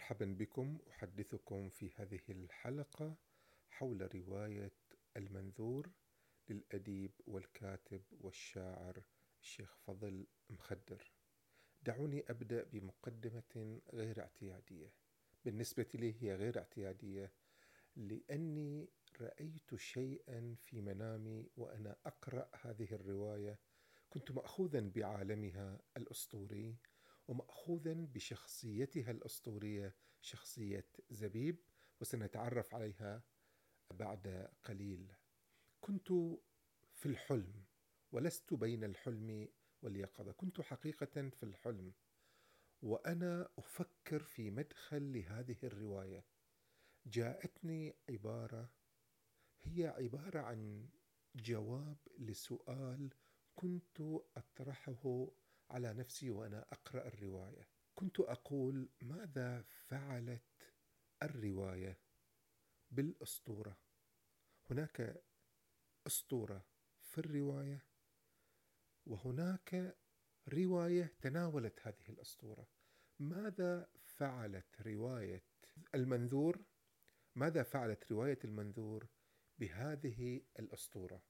مرحبا بكم أحدثكم في هذه الحلقة حول رواية المنذور للأديب والكاتب والشاعر الشيخ فضل مخدر. دعوني أبدأ بمقدمة غير اعتيادية. بالنسبة لي هي غير اعتيادية لأني رأيت شيئا في منامي وأنا أقرأ هذه الرواية كنت مأخوذا بعالمها الأسطوري ومأخوذا بشخصيتها الأسطورية شخصية زبيب وسنتعرف عليها بعد قليل. كنت في الحلم ولست بين الحلم واليقظة. كنت حقيقة في الحلم وأنا أفكر في مدخل لهذه الرواية. جاءتني عبارة هي عبارة عن جواب لسؤال كنت أطرحه على نفسي وأنا أقرأ الرواية. كنت أقول ماذا فعلت الرواية بالأسطورة؟ هناك أسطورة في الرواية وهناك رواية تناولت هذه الأسطورة. ماذا فعلت رواية المنذور؟ ماذا فعلت رواية المنذور بهذه الأسطورة؟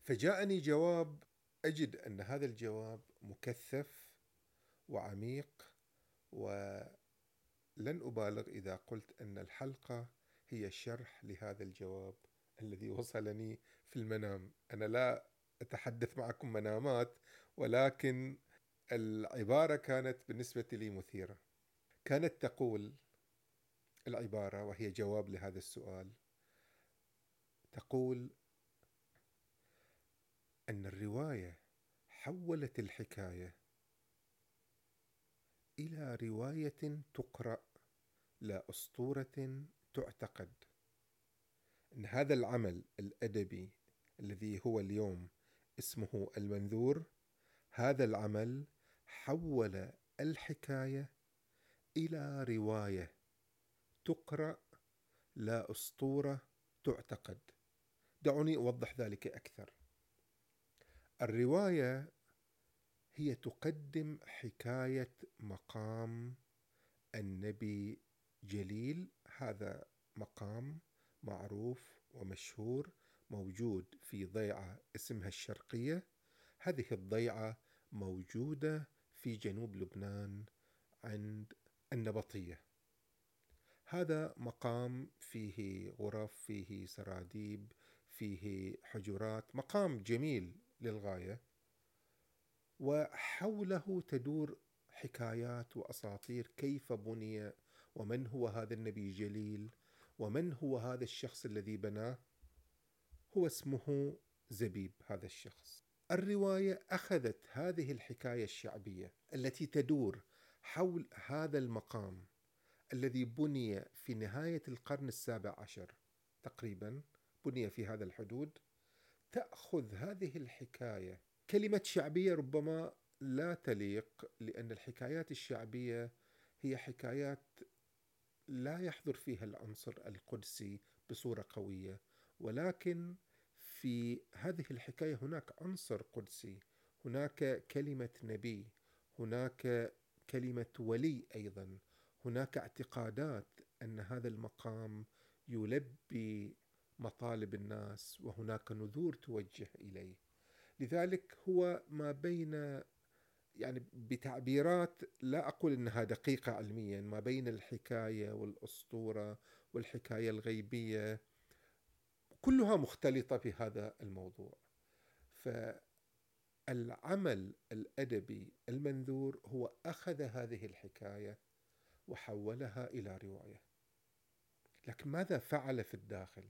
فجاءني جواب أجد أن هذا الجواب مكثف وعميق ولن أبالغ إذا قلت أن الحلقة هي شرح لهذا الجواب الذي وصلني في المنام. أنا لا أتحدث معكم منامات ولكن العبارة كانت بالنسبة لي مثيرة. كانت تقول العبارة وهي جواب لهذا السؤال تقول أن الرواية حولت الحكاية إلى رواية تقرأ لا أسطورة تعتقد. أن هذا العمل الأدبي الذي هو اليوم اسمه المنذور هذا العمل حول الحكاية إلى رواية تقرأ لا أسطورة تعتقد. دعوني أوضح ذلك أكثر. الرواية هي تقدم حكاية مقام النبي جليل. هذا مقام معروف ومشهور موجود في ضيعة اسمها الشرقية. هذه الضيعة موجودة في جنوب لبنان عند النبطية. هذا مقام فيه غرف فيه سراديب فيه حجرات مقام جميل للغاية وحوله تدور حكايات وأساطير كيف بني ومن هو هذا النبي جليل ومن هو هذا الشخص الذي بناه؟ هو اسمه زبيب هذا الشخص. الرواية أخذت هذه الحكاية الشعبية التي تدور حول هذا المقام الذي بني في نهاية القرن السابع عشر تقريبا بني في هذا الحدود. تأخذ هذه الحكاية. كلمة شعبية ربما لا تليق لأن الحكايات الشعبية هي حكايات لا يحضر فيها العنصر القدسي بصورة قوية. ولكن في هذه الحكاية هناك عنصر قدسي هناك كلمة نبي هناك كلمة ولي أيضا هناك اعتقادات أن هذا المقام يلبي مطالب الناس وهناك نذور توجه إليه. لذلك هو ما بين يعني بتعبيرات لا أقول إنها دقيقة علميا ما بين الحكاية والأسطورة والحكاية الغيبية كلها مختلطة في هذا الموضوع. فالعمل الأدبي المنذور هو أخذ هذه الحكاية وحولها إلى رواية. لكن ماذا فعل في الداخل؟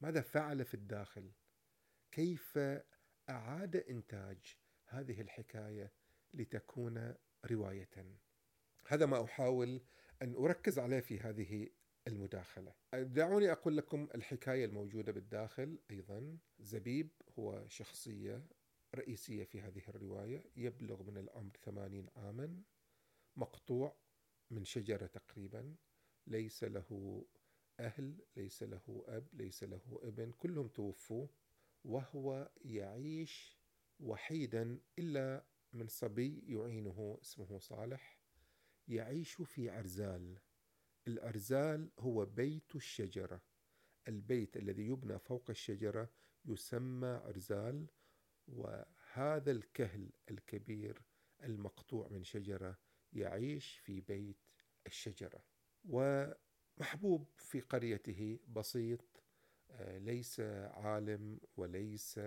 ماذا فعل في الداخل؟ كيف أعاد إنتاج هذه الحكاية لتكون رواية؟ هذا ما أحاول أن أركز عليه في هذه المداخلة. دعوني أقول لكم الحكاية الموجودة بالداخل أيضا. زبيب هو شخصية رئيسية في هذه الرواية يبلغ من العمر ثمانين عاما مقطوع من شجرة تقريبا ليس له أهل ليس له أب ليس له ابن كلهم توفوا وهو يعيش وحيدا إلا من صبي يعينه اسمه صالح يعيش في عرزال العرزال هو بيت الشجرة. البيت الذي يبنى فوق الشجرة يسمى عرزال وهذا الكهل الكبير المقطوع من شجرة يعيش في بيت الشجرة. ومحبوب في قريته بسيط آه، ليس عالم وليس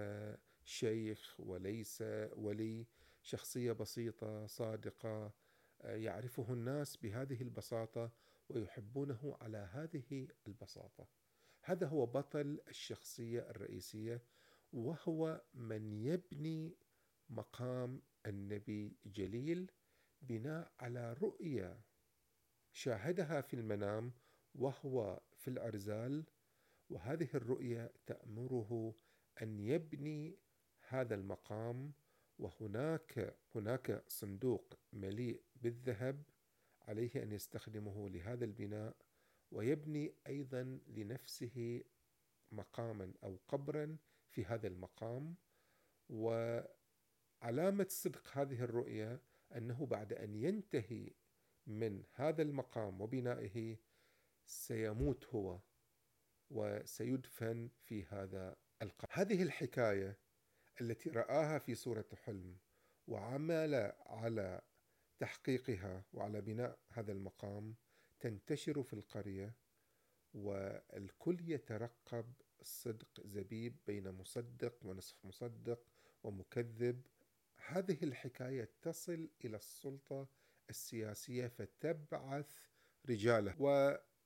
شيخ وليس ولي شخصية بسيطة صادقة آه، يعرفه الناس بهذه البساطة ويحبونه على هذه البساطة. هذا هو بطل الشخصية الرئيسية وهو من يبني مقام النبي جليل بناء على رؤية شاهدها في المنام وهو في الأرزال وهذه الرؤية تأمره أن يبني هذا المقام وهناك هناك صندوق مليء بالذهب عليه أن يستخدمه لهذا البناء ويبني أيضا لنفسه مقاما أو قبرا في هذا المقام. وعلامة صدق هذه الرؤية أنه بعد أن ينتهي من هذا المقام وبنائه سيموت هو وسيدفن في هذا القبر. هذه الحكاية التي رآها في صوره حلم وعمل على تحقيقها وعلى بناء هذا المقام تنتشر في القرية والكل يترقب صدق زبيب بين مصدق ونصف مصدق ومكذب. هذه الحكاية تصل إلى السلطة السياسية فتبعث رجاله.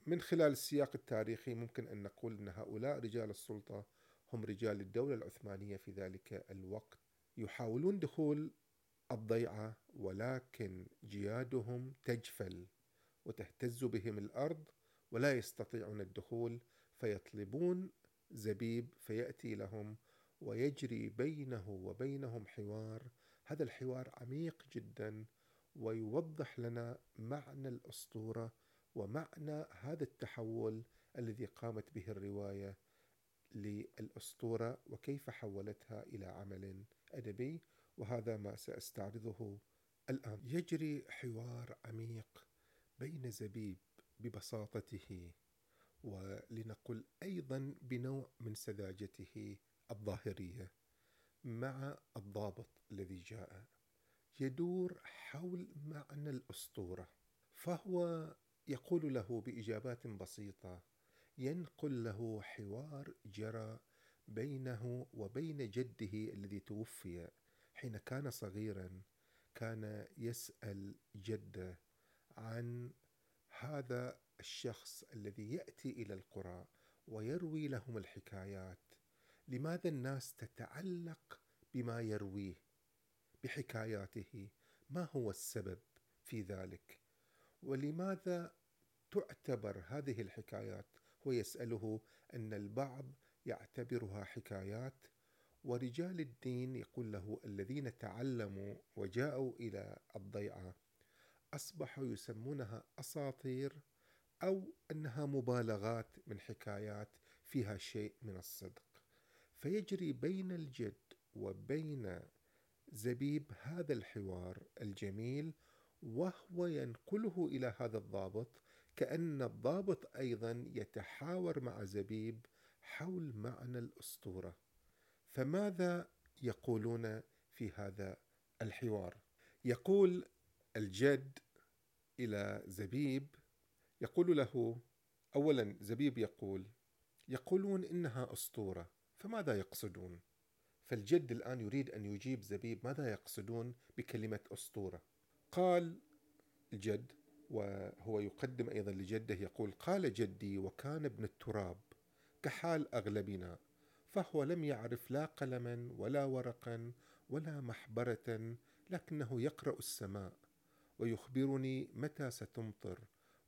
ومن خلال السياق التاريخي ممكن أن نقول أن هؤلاء رجال السلطة هم رجال الدولة العثمانية في ذلك الوقت. يحاولون دخول الضيعة ولكن جيادهم تجفل وتهتز بهم الأرض ولا يستطيعون الدخول. فيطلبون زبيب فيأتي لهم ويجري بينه وبينهم حوار. هذا الحوار عميق جدا ويوضح لنا معنى الأسطورة ومعنى هذا التحول الذي قامت به الرواية للأسطورة وكيف حولتها إلى عمل أدبي وهذا ما سأستعرضه الآن. يجري حوار عميق بين زبيب ببساطته ولنقل أيضا بنوع من سذاجته الظاهرية مع الضابط الذي جاء. يدور حول معنى الأسطورة فهو يقول له بإجابات بسيطة ينقل له حوار جرى بينه وبين جده الذي توفي حين كان صغيرا كان يسأل جده عن هذا الشخص الذي يأتي إلى القرى ويروي لهم الحكايات. لماذا الناس تتعلق بما يرويه؟ بحكاياته. ما هو السبب في ذلك؟ ولماذا تعتبر هذه الحكايات؟ هو يسأله أن البعض يعتبرها حكايات ورجال الدين يقول له الذين تعلموا وجاءوا إلى الضيعة أصبحوا يسمونها أساطير أو أنها مبالغات من حكايات فيها شيء من الصدق. فيجري بين الجد وبين زبيب هذا الحوار الجميل وهو ينقله إلى هذا الضابط كأن الضابط أيضا يتحاور مع زبيب حول معنى الأسطورة. فماذا يقولون في هذا الحوار؟ يقول الجد إلى زبيب يقول له اولا زبيب يقول يقولون إنها أسطورة فماذا يقصدون؟ فالجد الآن يريد أن يجيب زبيب ماذا يقصدون بكلمة أسطورة؟ قال الجد وهو يقدم أيضا لجده يقول قال جدي وكان ابن التراب كحال أغلبنا فهو لم يعرف لا قلما ولا ورقا ولا محبرة لكنه يقرأ السماء ويخبرني متى ستمطر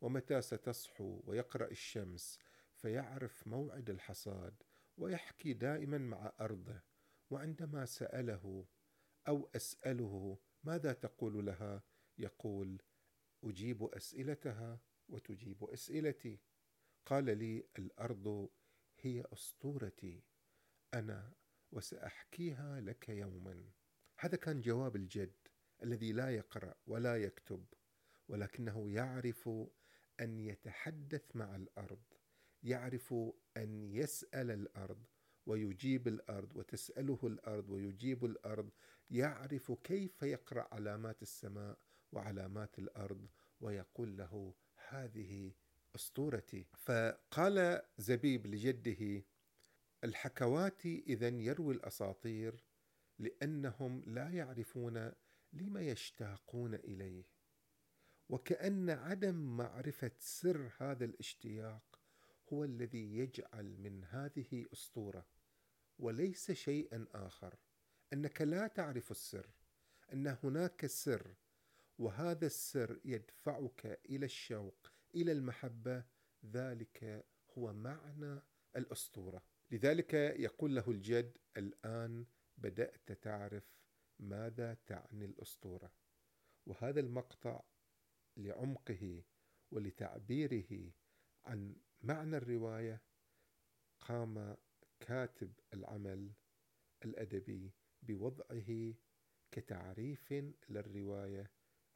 ومتى ستصحو ويقرأ الشمس فيعرف موعد الحصاد ويحكي دائما مع أرضه وعندما سأله أو أسأله ماذا تقول لها يقول أجيب أسئلتها وتجيب أسئلتي. قال لي الأرض هي أسطورتي أنا وسأحكيها لك يوما. هذا كان جواب الجد الذي لا يقرأ ولا يكتب ولكنه يعرف أن يتحدث مع الأرض يعرف أن يسأل الأرض ويجيب الأرض وتسأله الأرض ويجيب الأرض يعرف كيف يقرأ علامات السماء وعلامات الأرض ويقول له هذه أسطورتي. فقال زبيب لجده الحكواتي إذا يروي الأساطير لأنهم لا يعرفون لما يشتاقون إليه وكأن عدم معرفة سر هذا الاشتياق هو الذي يجعل من هذه أسطورة وليس شيئا آخر. أنك لا تعرف السر أن هناك سر وهذا السر يدفعك إلى الشوق إلى المحبة. ذلك هو معنى الأسطورة. لذلك يقول له الجد الآن بدأت تعرف ماذا تعني الأسطورة. وهذا المقطع لعمقه ولتعبيره عن معنى الرواية. قام كاتب العمل الأدبي بوضعه كتعريف للرواية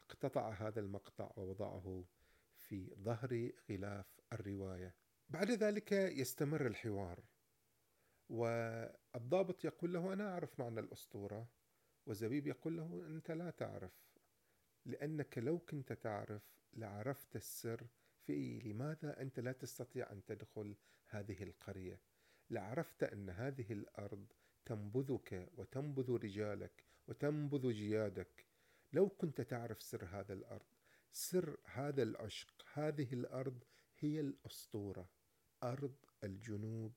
اقتطع هذا المقطع ووضعه في ظهر غلاف الرواية. بعد ذلك يستمر الحوار والضابط يقول له أنا أعرف معنى الأسطورة وزبيب يقول له أنت لا تعرف لأنك لو كنت تعرف لعرفت السر في لماذا أنت لا تستطيع أن تدخل هذه القرية. لعرفت أن هذه الأرض تنبذك وتنبذ رجالك وتنبذ جيادك لو كنت تعرف سر هذا الأرض سر هذا العشق هذه الأرض هي الأسطورة. أرض الجنوب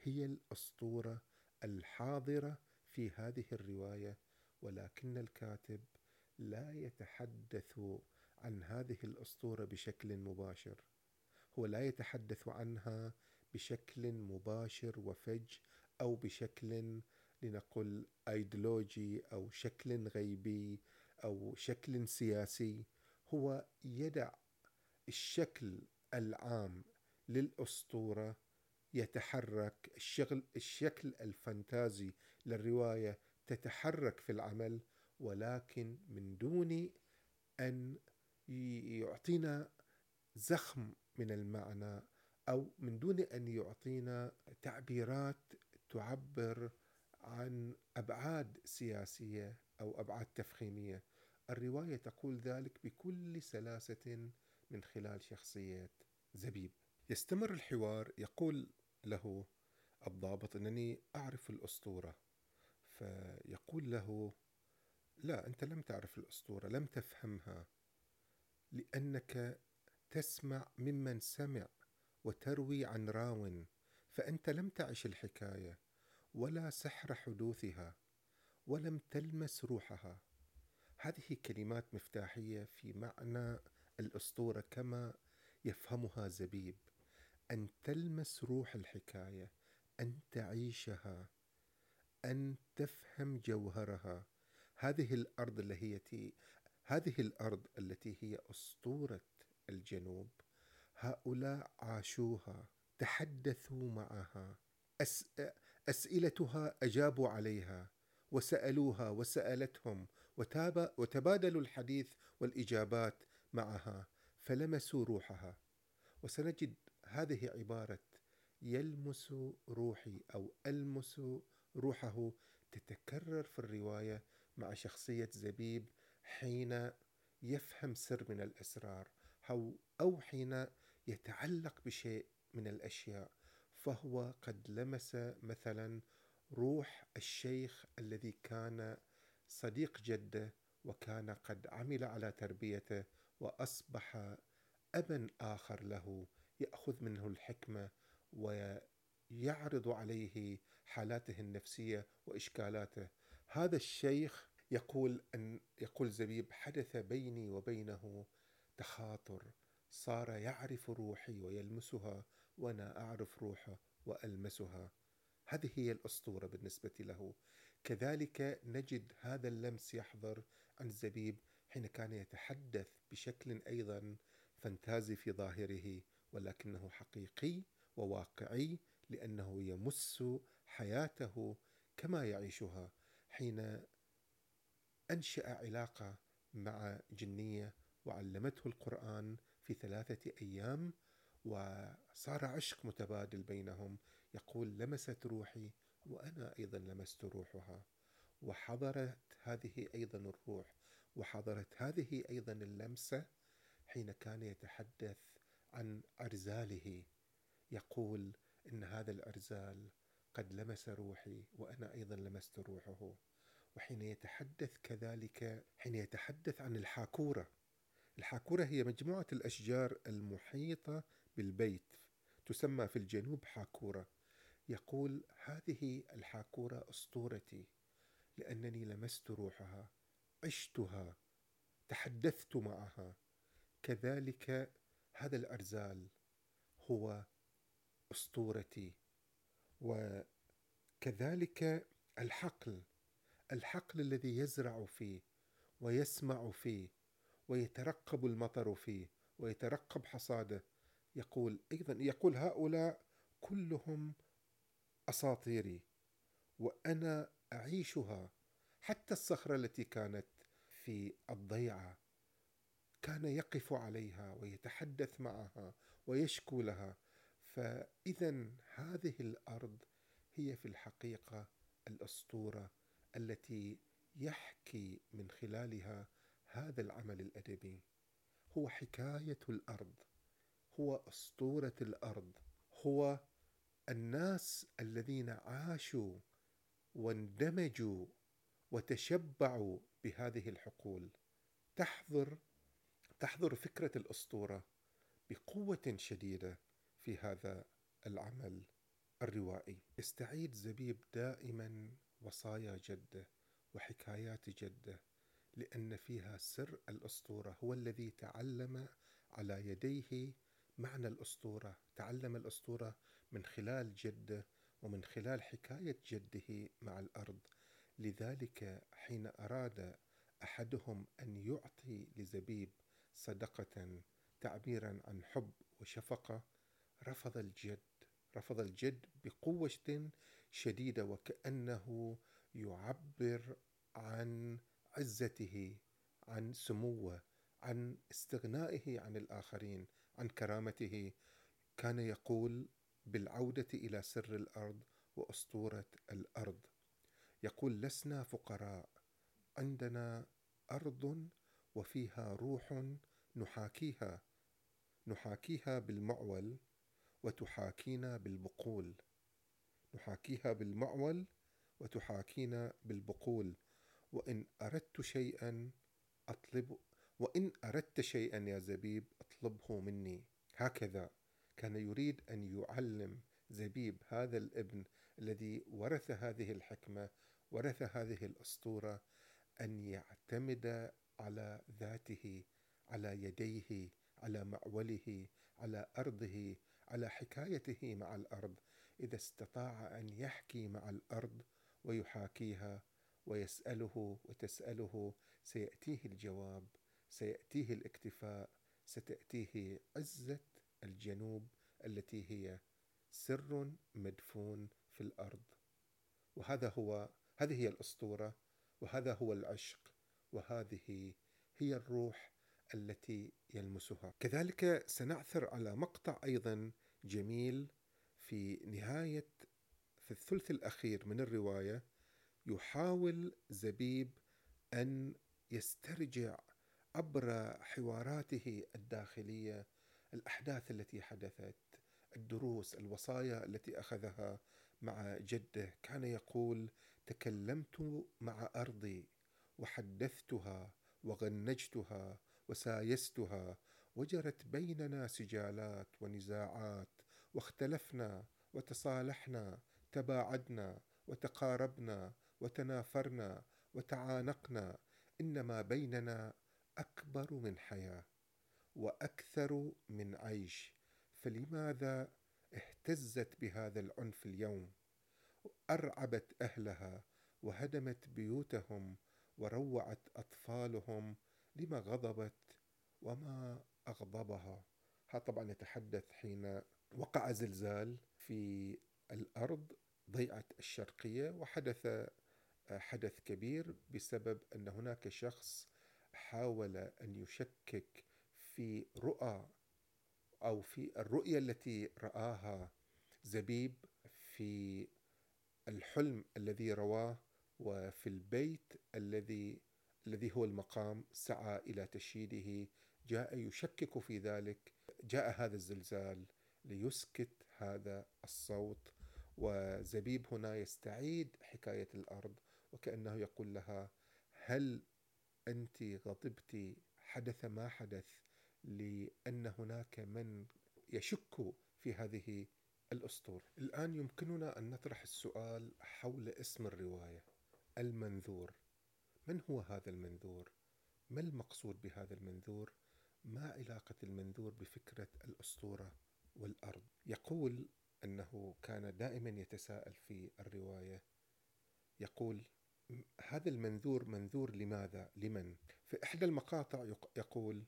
هي الأسطورة الحاضرة في هذه الرواية ولكن الكاتب لا يتحدث عن هذه الأسطورة بشكل مباشر. هو لا يتحدث عنها بشكل مباشر وفج أو بشكل لنقل ايديولوجي أو شكل غيبي أو شكل سياسي هو يدع الشكل العام للأسطورة يتحرك الشغل الشكل الفانتازي للرواية تتحرك في العمل ولكن من دون أن يعطينا زخم من المعنى أو من دون أن يعطينا تعبيرات تعبر عن أبعاد سياسية. أو أبعاد تفخيمية. الرواية تقول ذلك بكل سلاسة من خلال شخصيه زبيب. يستمر الحوار يقول له الضابط إنني أعرف الأسطورة. فيقول له لا أنت لم تعرف الأسطورة لم تفهمها لأنك تسمع ممن سمع وتروي عن راو فأنت لم تعش الحكاية ولا سحر حدوثها. ولم تلمس روحها. هذه كلمات مفتاحية في معنى الأسطورة كما يفهمها زبيب. أن تلمس روح الحكاية أن تعيشها أن تفهم جوهرها. هذه الأرض التي هذه الأرض التي هي أسطورة الجنوب. هؤلاء عاشوها تحدثوا معها. أس... أسئلتها أجابوا عليها. وسألوها وسألتهم وتاب... وتبادلوا الحديث والإجابات معها فلمسوا روحها. وسنجد هذه عبارة يلمس روحي أو ألمس روحه تتكرر في الرواية مع شخصية زبيب حين يفهم سر من الأسرار أو حين يتعلق بشيء من الأشياء فهو قد لمس مثلا روح الشيخ الذي كان صديق جده وكان قد عمل على تربيته وأصبح ابا آخر له يأخذ منه الحكمة ويعرض عليه حالاته النفسية وإشكالاته. هذا الشيخ يقول ان يقول زبيب حدث بيني وبينه تخاطر صار يعرف روحي ويلمسها وأنا أعرف روحه وألمسها. هذه هي الأسطورة بالنسبة له. كذلك نجد هذا اللمس يحضر عن زبيب حين كان يتحدث بشكل أيضا فانتازي في ظاهره ولكنه حقيقي وواقعي لأنه يمس حياته كما يعيشها حين أنشأ علاقة مع جنية وعلمته القرآن في ثلاثة أيام وصار عشق متبادل بينهم. يقول لمست روحي وأنا أيضا لمست روحها. وحضرت هذه أيضا الروح. وحضرت هذه أيضا اللمسة حين كان يتحدث عن أرزاله. يقول إن هذا الأرزال قد لمس روحي وأنا أيضا لمست روحه. وحين يتحدث كذلك حين يتحدث عن الحاكورة. الحاكورة هي مجموعة الأشجار المحيطة بالبيت تسمى في الجنوب حاكورة. يقول هذه الحاكورة أسطورتي لأنني لمست روحها عشتها تحدثت معها. كذلك هذا الأرزال هو أسطورتي. وكذلك الحقل الحقل الذي يزرع فيه ويسمع فيه ويترقب المطر فيه ويترقب حصاده. يقول أيضا يقول هؤلاء كلهم أساطيري وأنا أعيشها حتى الصخرة التي كانت في الضيعة. كان يقف عليها ويتحدث معها ويشكو لها. فاذا هذه الأرض هي في الحقيقة الأسطورة التي يحكي من خلالها هذا العمل الأدبي. هو حكاية الأرض هو أسطورة الأرض هو الناس الذين عاشوا واندمجوا وتشبعوا بهذه الحقول تحضر تحضر فكرة الأسطورة بقوة شديدة في هذا العمل الروائي. يستعيد زبيب دائما وصايا جدة وحكايات جدة لأن فيها سر الأسطورة هو الذي تعلم على يديه معنى الأسطورة تعلم الأسطورة من خلال جده ومن خلال حكاية جده مع الأرض. لذلك حين أراد أحدهم أن يعطي لزبيب صدقة تعبيرا عن حب وشفقة رفض الجد رفض الجد بقوة شديدة وكأنه يعبر عن عزته عن سموه عن استغنائه عن الآخرين عن كرامته. كان يقول بالعودة إلى سر الأرض وأسطورة الأرض. يقول لسنا فقراء عندنا أرض وفيها روح نحاكيها نحاكيها بالمعول وتحاكينا بالبقول نحاكيها بالمعول وتحاكينا بالبقول. وإن أردت شيئا أطلب وإن أردت شيئا يا زبيب أطلبه مني. هكذا. كان يريد أن يعلم زبيب هذا الابن الذي ورث هذه الحكمة ورث هذه الأسطورة أن يعتمد على ذاته على يديه على معوله على أرضه على حكايته مع الأرض. إذا استطاع أن يحكي مع الأرض ويحاكيها ويسأله وتسأله سيأتيه الجواب سيأتيه الاكتفاء ستأتيه عزة الجنوب التي هي سر مدفون في الأرض. وهذا هو هذه هي الأسطورة وهذا هو العشق وهذه هي الروح التي يلمسها. كذلك سنعثر على مقطع أيضا جميل في نهاية في الثلث الأخير من الرواية يحاول زبيب أن يسترجع عبر حواراته الداخلية الأحداث التي حدثت الدروس الوصايا التي أخذها مع جده كان يقول تكلمت مع أرضي وحدثتها وغنجتها وسايستها وجرت بيننا سجالات ونزاعات واختلفنا وتصالحنا تباعدنا وتقاربنا وتنافرنا وتعانقنا إنما بيننا أكبر من حياة. وأكثر من عيش فلماذا اهتزت بهذا العنف اليوم؟ أرعبت أهلها وهدمت بيوتهم وروعت أطفالهم لما غضبت وما أغضبها. هذا طبعا يتحدث حين وقع زلزال في الأرض ضيعه الشرقية وحدث حدث كبير بسبب أن هناك شخص حاول أن يشكك في رؤى أو في الرؤية التي رآها زبيب في الحلم الذي رواه وفي البيت الذي الذي هو المقام سعى إلى تشييده جاء يشكك في ذلك جاء هذا الزلزال ليسكت هذا الصوت وزبيب هنا يستعيد حكاية الأرض وكأنه يقول لها هل أنت غضبت حدث ما حدث؟ لأن هناك من يشك في هذه الاسطوره الآن يمكننا أن نطرح السؤال حول اسم الرواية. المنذور. من هو هذا المنذور؟ ما المقصود بهذا المنذور؟ ما علاقة المنذور بفكرة الأسطورة والأرض؟ يقول أنه كان دائما يتساءل في الرواية. يقول هذا المنذور منذور لماذا؟ لمن؟ في إحدى المقاطع يقول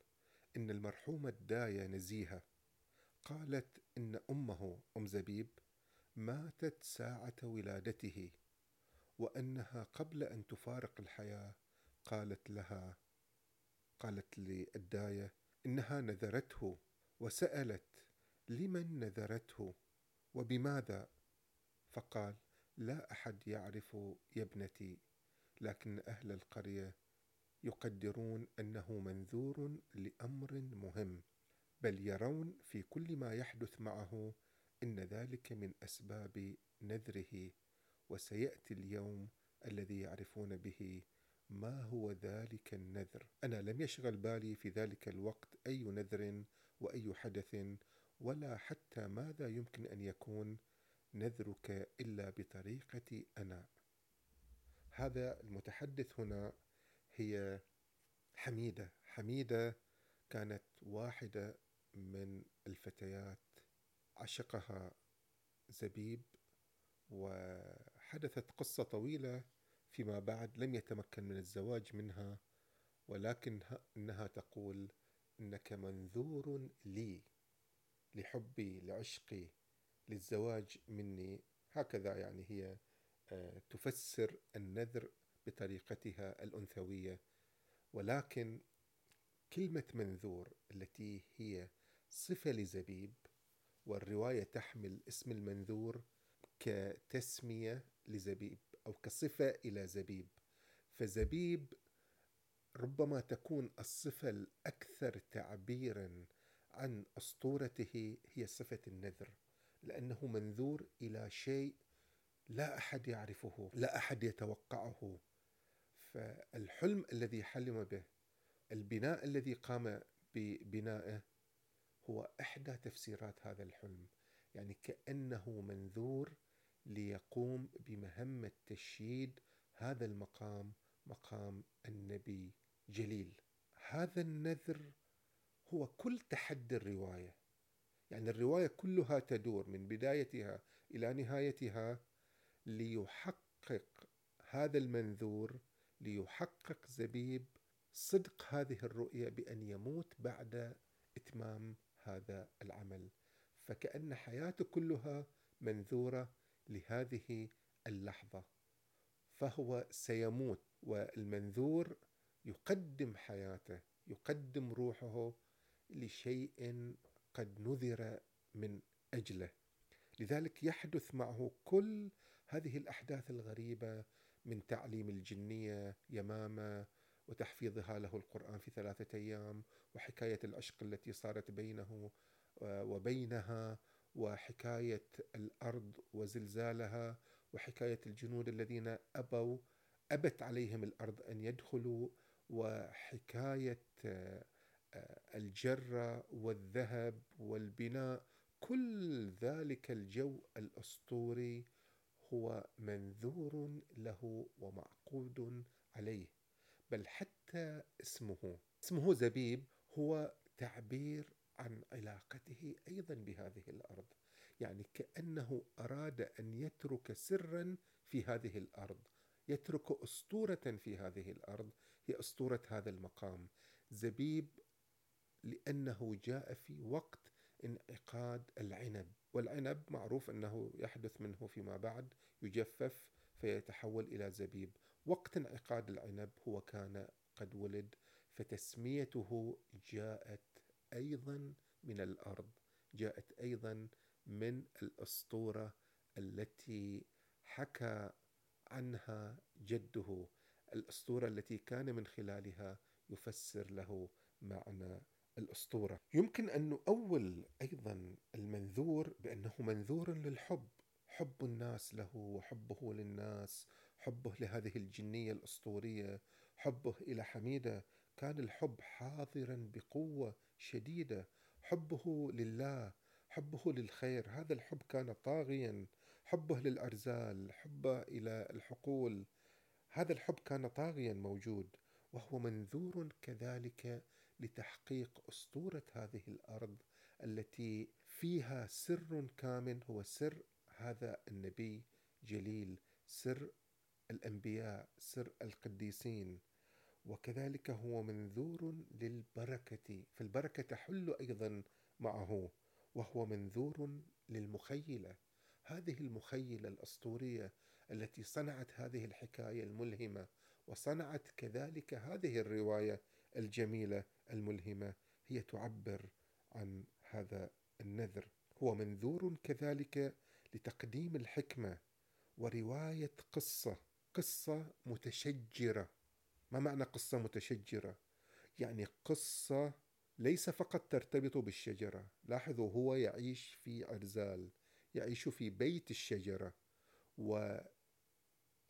إن المرحومه الداية نزيهه قالت إن أمه أم زبيب ماتت ساعة ولادته وأنها قبل أن تفارق الحياة قالت لها قالت للداية إنها نذرته وسألت لمن نذرته؟ وبماذا؟ فقال لا أحد يعرف يا ابنتي لكن أهل القرية يقدرون أنه منذور لأمر مهم بل يرون في كل ما يحدث معه إن ذلك من أسباب نذره وسيأتي اليوم الذي يعرفون به ما هو ذلك النذر. أنا لم يشغل بالي في ذلك الوقت أي نذر وأي حدث ولا حتى ماذا يمكن أن يكون نذرك إلا بطريقتي أنا. هذا المتحدث هنا هي حميدة. حميدة كانت واحدة من الفتيات عشقها زبيب وحدثت قصة طويلة فيما بعد لم يتمكن من الزواج منها ولكن إنها تقول إنك منذور لي لحبي لعشقي للزواج مني. هكذا يعني هي آه، تفسر النذر بطريقتها الأنثوية ولكن كلمة منذور التي هي صفة لزبيب والرواية تحمل اسم المنذور كتسمية لزبيب أو كصفة إلى زبيب. فزبيب ربما تكون الصفة الأكثر تعبيرا عن أسطورته هي صفة النذر لأنه منذور إلى شيء لا أحد يعرفه لا أحد يتوقعه. فالحلم الذي حلم به البناء الذي قام ببنائه هو إحدى تفسيرات هذا الحلم. يعني كأنه منذور ليقوم بمهمة تشييد هذا المقام مقام النبي جليل. هذا النذر هو كل تحدي الرواية. يعني الرواية كلها تدور من بدايتها إلى نهايتها ليحقق هذا المنذور ليحقق زبيب صدق هذه الرؤية بأن يموت بعد إتمام هذا العمل. فكأن حياته كلها منذورة لهذه اللحظة. فهو سيموت والمنذور يقدم حياته يقدم روحه لشيء قد نذر من أجله. لذلك يحدث معه كل هذه الأحداث الغريبة من تعليم الجنية يمامة وتحفيظها له القرآن في ثلاثة أيام وحكاية العشق التي صارت بينه آه، وبينها وحكاية الأرض وزلزالها وحكاية الجنود الذين أبوا أبت عليهم الأرض أن يدخلوا وحكاية آه، الجرة والذهب والبناء كل ذلك الجو الأسطوري هو منذور له ومعقود عليه بل حتى اسمه. اسمه زبيب هو تعبير عن علاقته أيضا بهذه الأرض يعني كأنه أراد أن يترك سرا في هذه الأرض يترك أسطورة في هذه الأرض هي أسطورة هذا المقام. زبيب لأنه جاء في وقت انعقاد العنب. والعنب معروف أنه يحدث منه فيما بعد يجفف فيتحول إلى زبيب. وقت انعقاد العنب هو كان قد ولد فتسميته جاءت أيضا من الأرض جاءت أيضا من الأسطورة التي حكى عنها جده. الأسطورة التي كان من خلالها يفسر له معنى الأسطورة. يمكن أن نؤول أيضا المنذور بأنه منذور للحب. حب الناس له وحبه للناس حبه لهذه الجنية الأسطورية حبه إلى حميدة. كان الحب حاضرا بقوة شديدة. حبه لله حبه للخير. هذا الحب كان طاغيا. حبه للأرزال حبه إلى الحقول. هذا الحب كان طاغيا موجود وهو منذور كذلك لتحقيق أسطورة هذه الأرض التي فيها سر كامن هو سر هذا النبي جليل سر الأنبياء سر القديسين. وكذلك هو منذور للبركة فالبركة تحل أيضا معه وهو منذور للمخيلة. هذه المخيلة الأسطورية التي صنعت هذه الحكاية الملهمة وصنعت كذلك هذه الرواية الجميلة الملهمة هي تعبر عن هذا النذر. هو منذور كذلك لتقديم الحكمة ورواية قصة قصة متشجرة. ما معنى قصة متشجرة؟ يعني قصة ليس فقط ترتبط بالشجرة. لاحظوا هو يعيش في أرزال يعيش في بيت الشجرة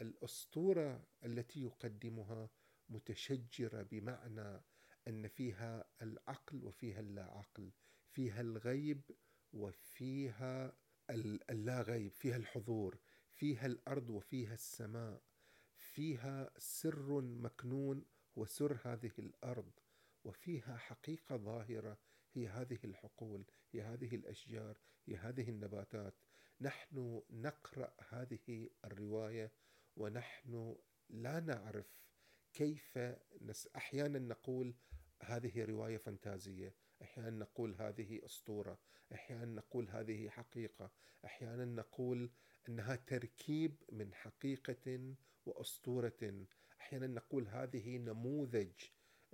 والأسطورة التي يقدمها متشجرة بمعنى أن فيها العقل وفيها اللا عقل فيها الغيب وفيها اللا غيب فيها الحضور فيها الأرض وفيها السماء فيها سر مكنون وسر هذه الأرض وفيها حقيقة ظاهرة هي هذه الحقول هي هذه الأشجار هي هذه النباتات. نحن نقرأ هذه الرواية ونحن لا نعرف كيف نس أحيانا نقول هذه رواية فانتازية أحيانا نقول هذه أسطورة أحيانا نقول هذه حقيقة أحيانا نقول إنها تركيب من حقيقة وأسطورة أحيانا نقول هذه نموذج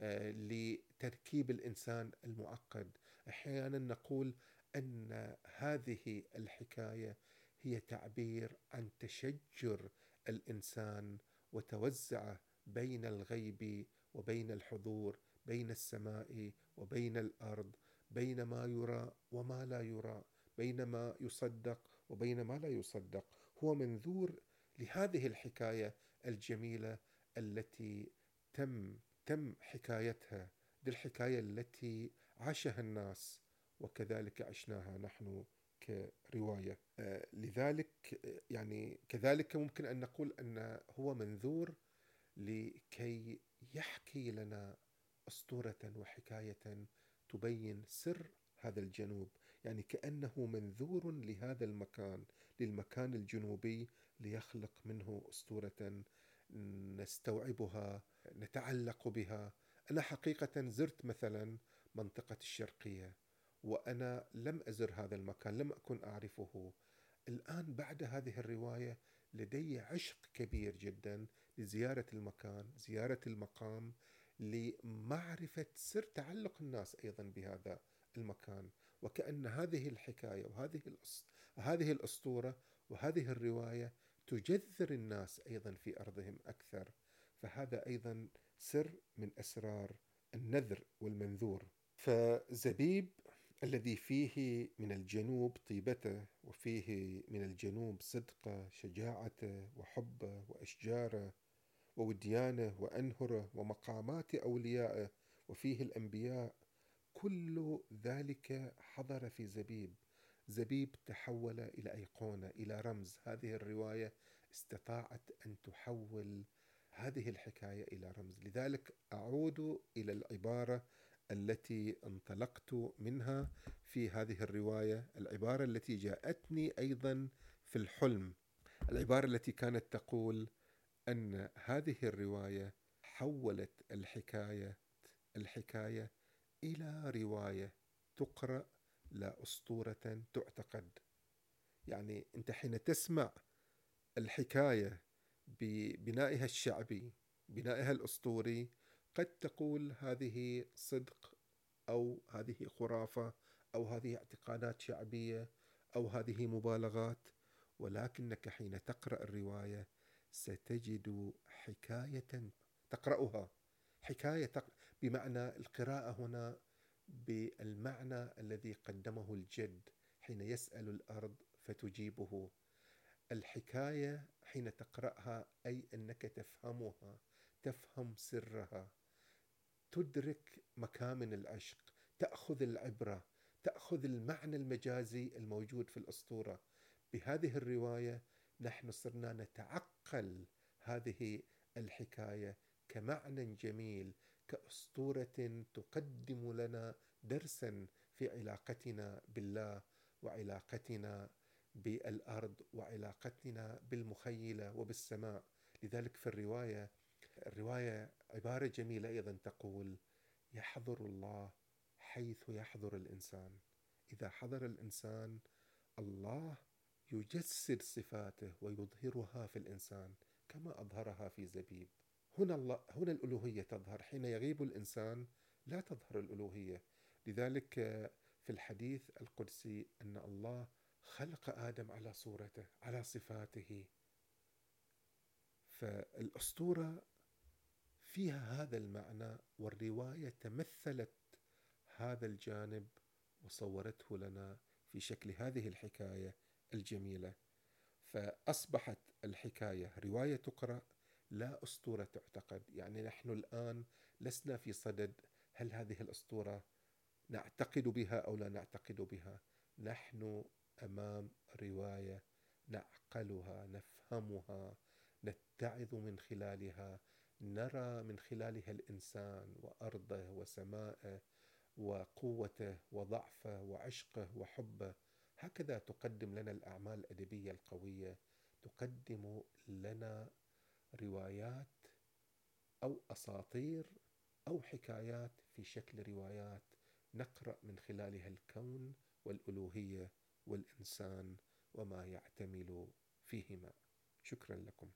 آه، لتركيب الإنسان المعقد أحيانا نقول إن هذه الحكاية هي تعبير عن تشجر الإنسان وتوزعه بين الغيب وبين الحضور بين السماء وبين الأرض بين ما يرى وما لا يرى بين ما يصدق وبين ما لا يصدق. هو منذور لهذه الحكاية الجميلة التي تم تم حكايتها دي الحكاية التي عاشها الناس وكذلك عشناها نحن كرواية. آه، لذلك يعني كذلك ممكن أن نقول أن هو منذور لكي يحكي لنا أسطورة وحكاية تبين سر هذا الجنوب. يعني كأنه منذور لهذا المكان للمكان الجنوبي ليخلق منه أسطورة نستوعبها نتعلق بها. أنا حقيقة زرت مثلا منطقة الشرقية وأنا لم أزر هذا المكان لم أكن أعرفه. الآن بعد هذه الرواية لدي عشق كبير جدا. لزياره المكان زيارة المقام لمعرفة سر تعلق الناس أيضا بهذا المكان. وكأن هذه الحكاية وهذه هذه الأسطورة وهذه الرواية تجذر الناس أيضا في أرضهم أكثر. فهذا أيضا سر من أسرار النذر والمنذور. فزبيب الذي فيه من الجنوب طيبته وفيه من الجنوب صدقة شجاعته وحبه وإشجاره ووديانه وأنهره ومقامات أوليائه وفيه الأنبياء كل ذلك حضر في زبيب. زبيب تحول إلى أيقونة إلى رمز. هذه الرواية استطاعت أن تحول هذه الحكاية إلى رمز. لذلك أعود إلى العبارة التي انطلقت منها في هذه الرواية العبارة التي جاءتني أيضا في الحلم. العبارة التي كانت تقول أن هذه الرواية حولت الحكاية الحكاية إلى رواية تقرأ لا أسطورة تعتقد. يعني أنت حين تسمع الحكاية ببنائها الشعبي بنائها الأسطوري قد تقول هذه صدق أو هذه خرافة أو هذه اعتقادات شعبية أو هذه مبالغات ولكنك حين تقرأ الرواية ستجد حكاية تقرأها. حكاية بمعنى القراءة هنا بالمعنى الذي قدمه الجد حين يسأل الأرض فتجيبه. الحكاية حين تقرأها أي أنك تفهمها تفهم سرها. تدرك مكامن العشق تأخذ العبرة تأخذ المعنى المجازي الموجود في الأسطورة. بهذه الرواية نحن صرنا نتعقل هذه الحكاية كمعنى جميل كأسطورة تقدم لنا درسا في علاقتنا بالله وعلاقتنا بالأرض وعلاقتنا بالمخيلة وبالسماء. لذلك في الرواية الرواية عبارة جميلة أيضا تقول يحضر الله حيث يحضر الإنسان. إذا حضر الإنسان الله يجسد صفاته ويظهرها في الإنسان كما أظهرها في زبيب. هنا الله هنا الألوهية تظهر. حين يغيب الإنسان لا تظهر الألوهية. لذلك في الحديث القدسي أن الله خلق آدم على صورته على صفاته. فالأسطورة فيها هذا المعنى والرواية تمثلت هذا الجانب وصورته لنا في شكل هذه الحكاية. الجميلة. فأصبحت الحكاية رواية تقرأ لا أسطورة تعتقد. يعني نحن الآن لسنا في صدد هل هذه الأسطورة نعتقد بها أو لا نعتقد بها. نحن أمام رواية نعقلها نفهمها نتعظ من خلالها نرى من خلالها الإنسان وأرضه وسمائه وقوته وضعفه وعشقه وحبه. هكذا تقدم لنا الأعمال الأدبية القوية تقدم لنا روايات أو أساطير أو حكايات في شكل روايات نقرأ من خلالها الكون والألوهية والإنسان وما يعتمل فيهما. شكرا لكم.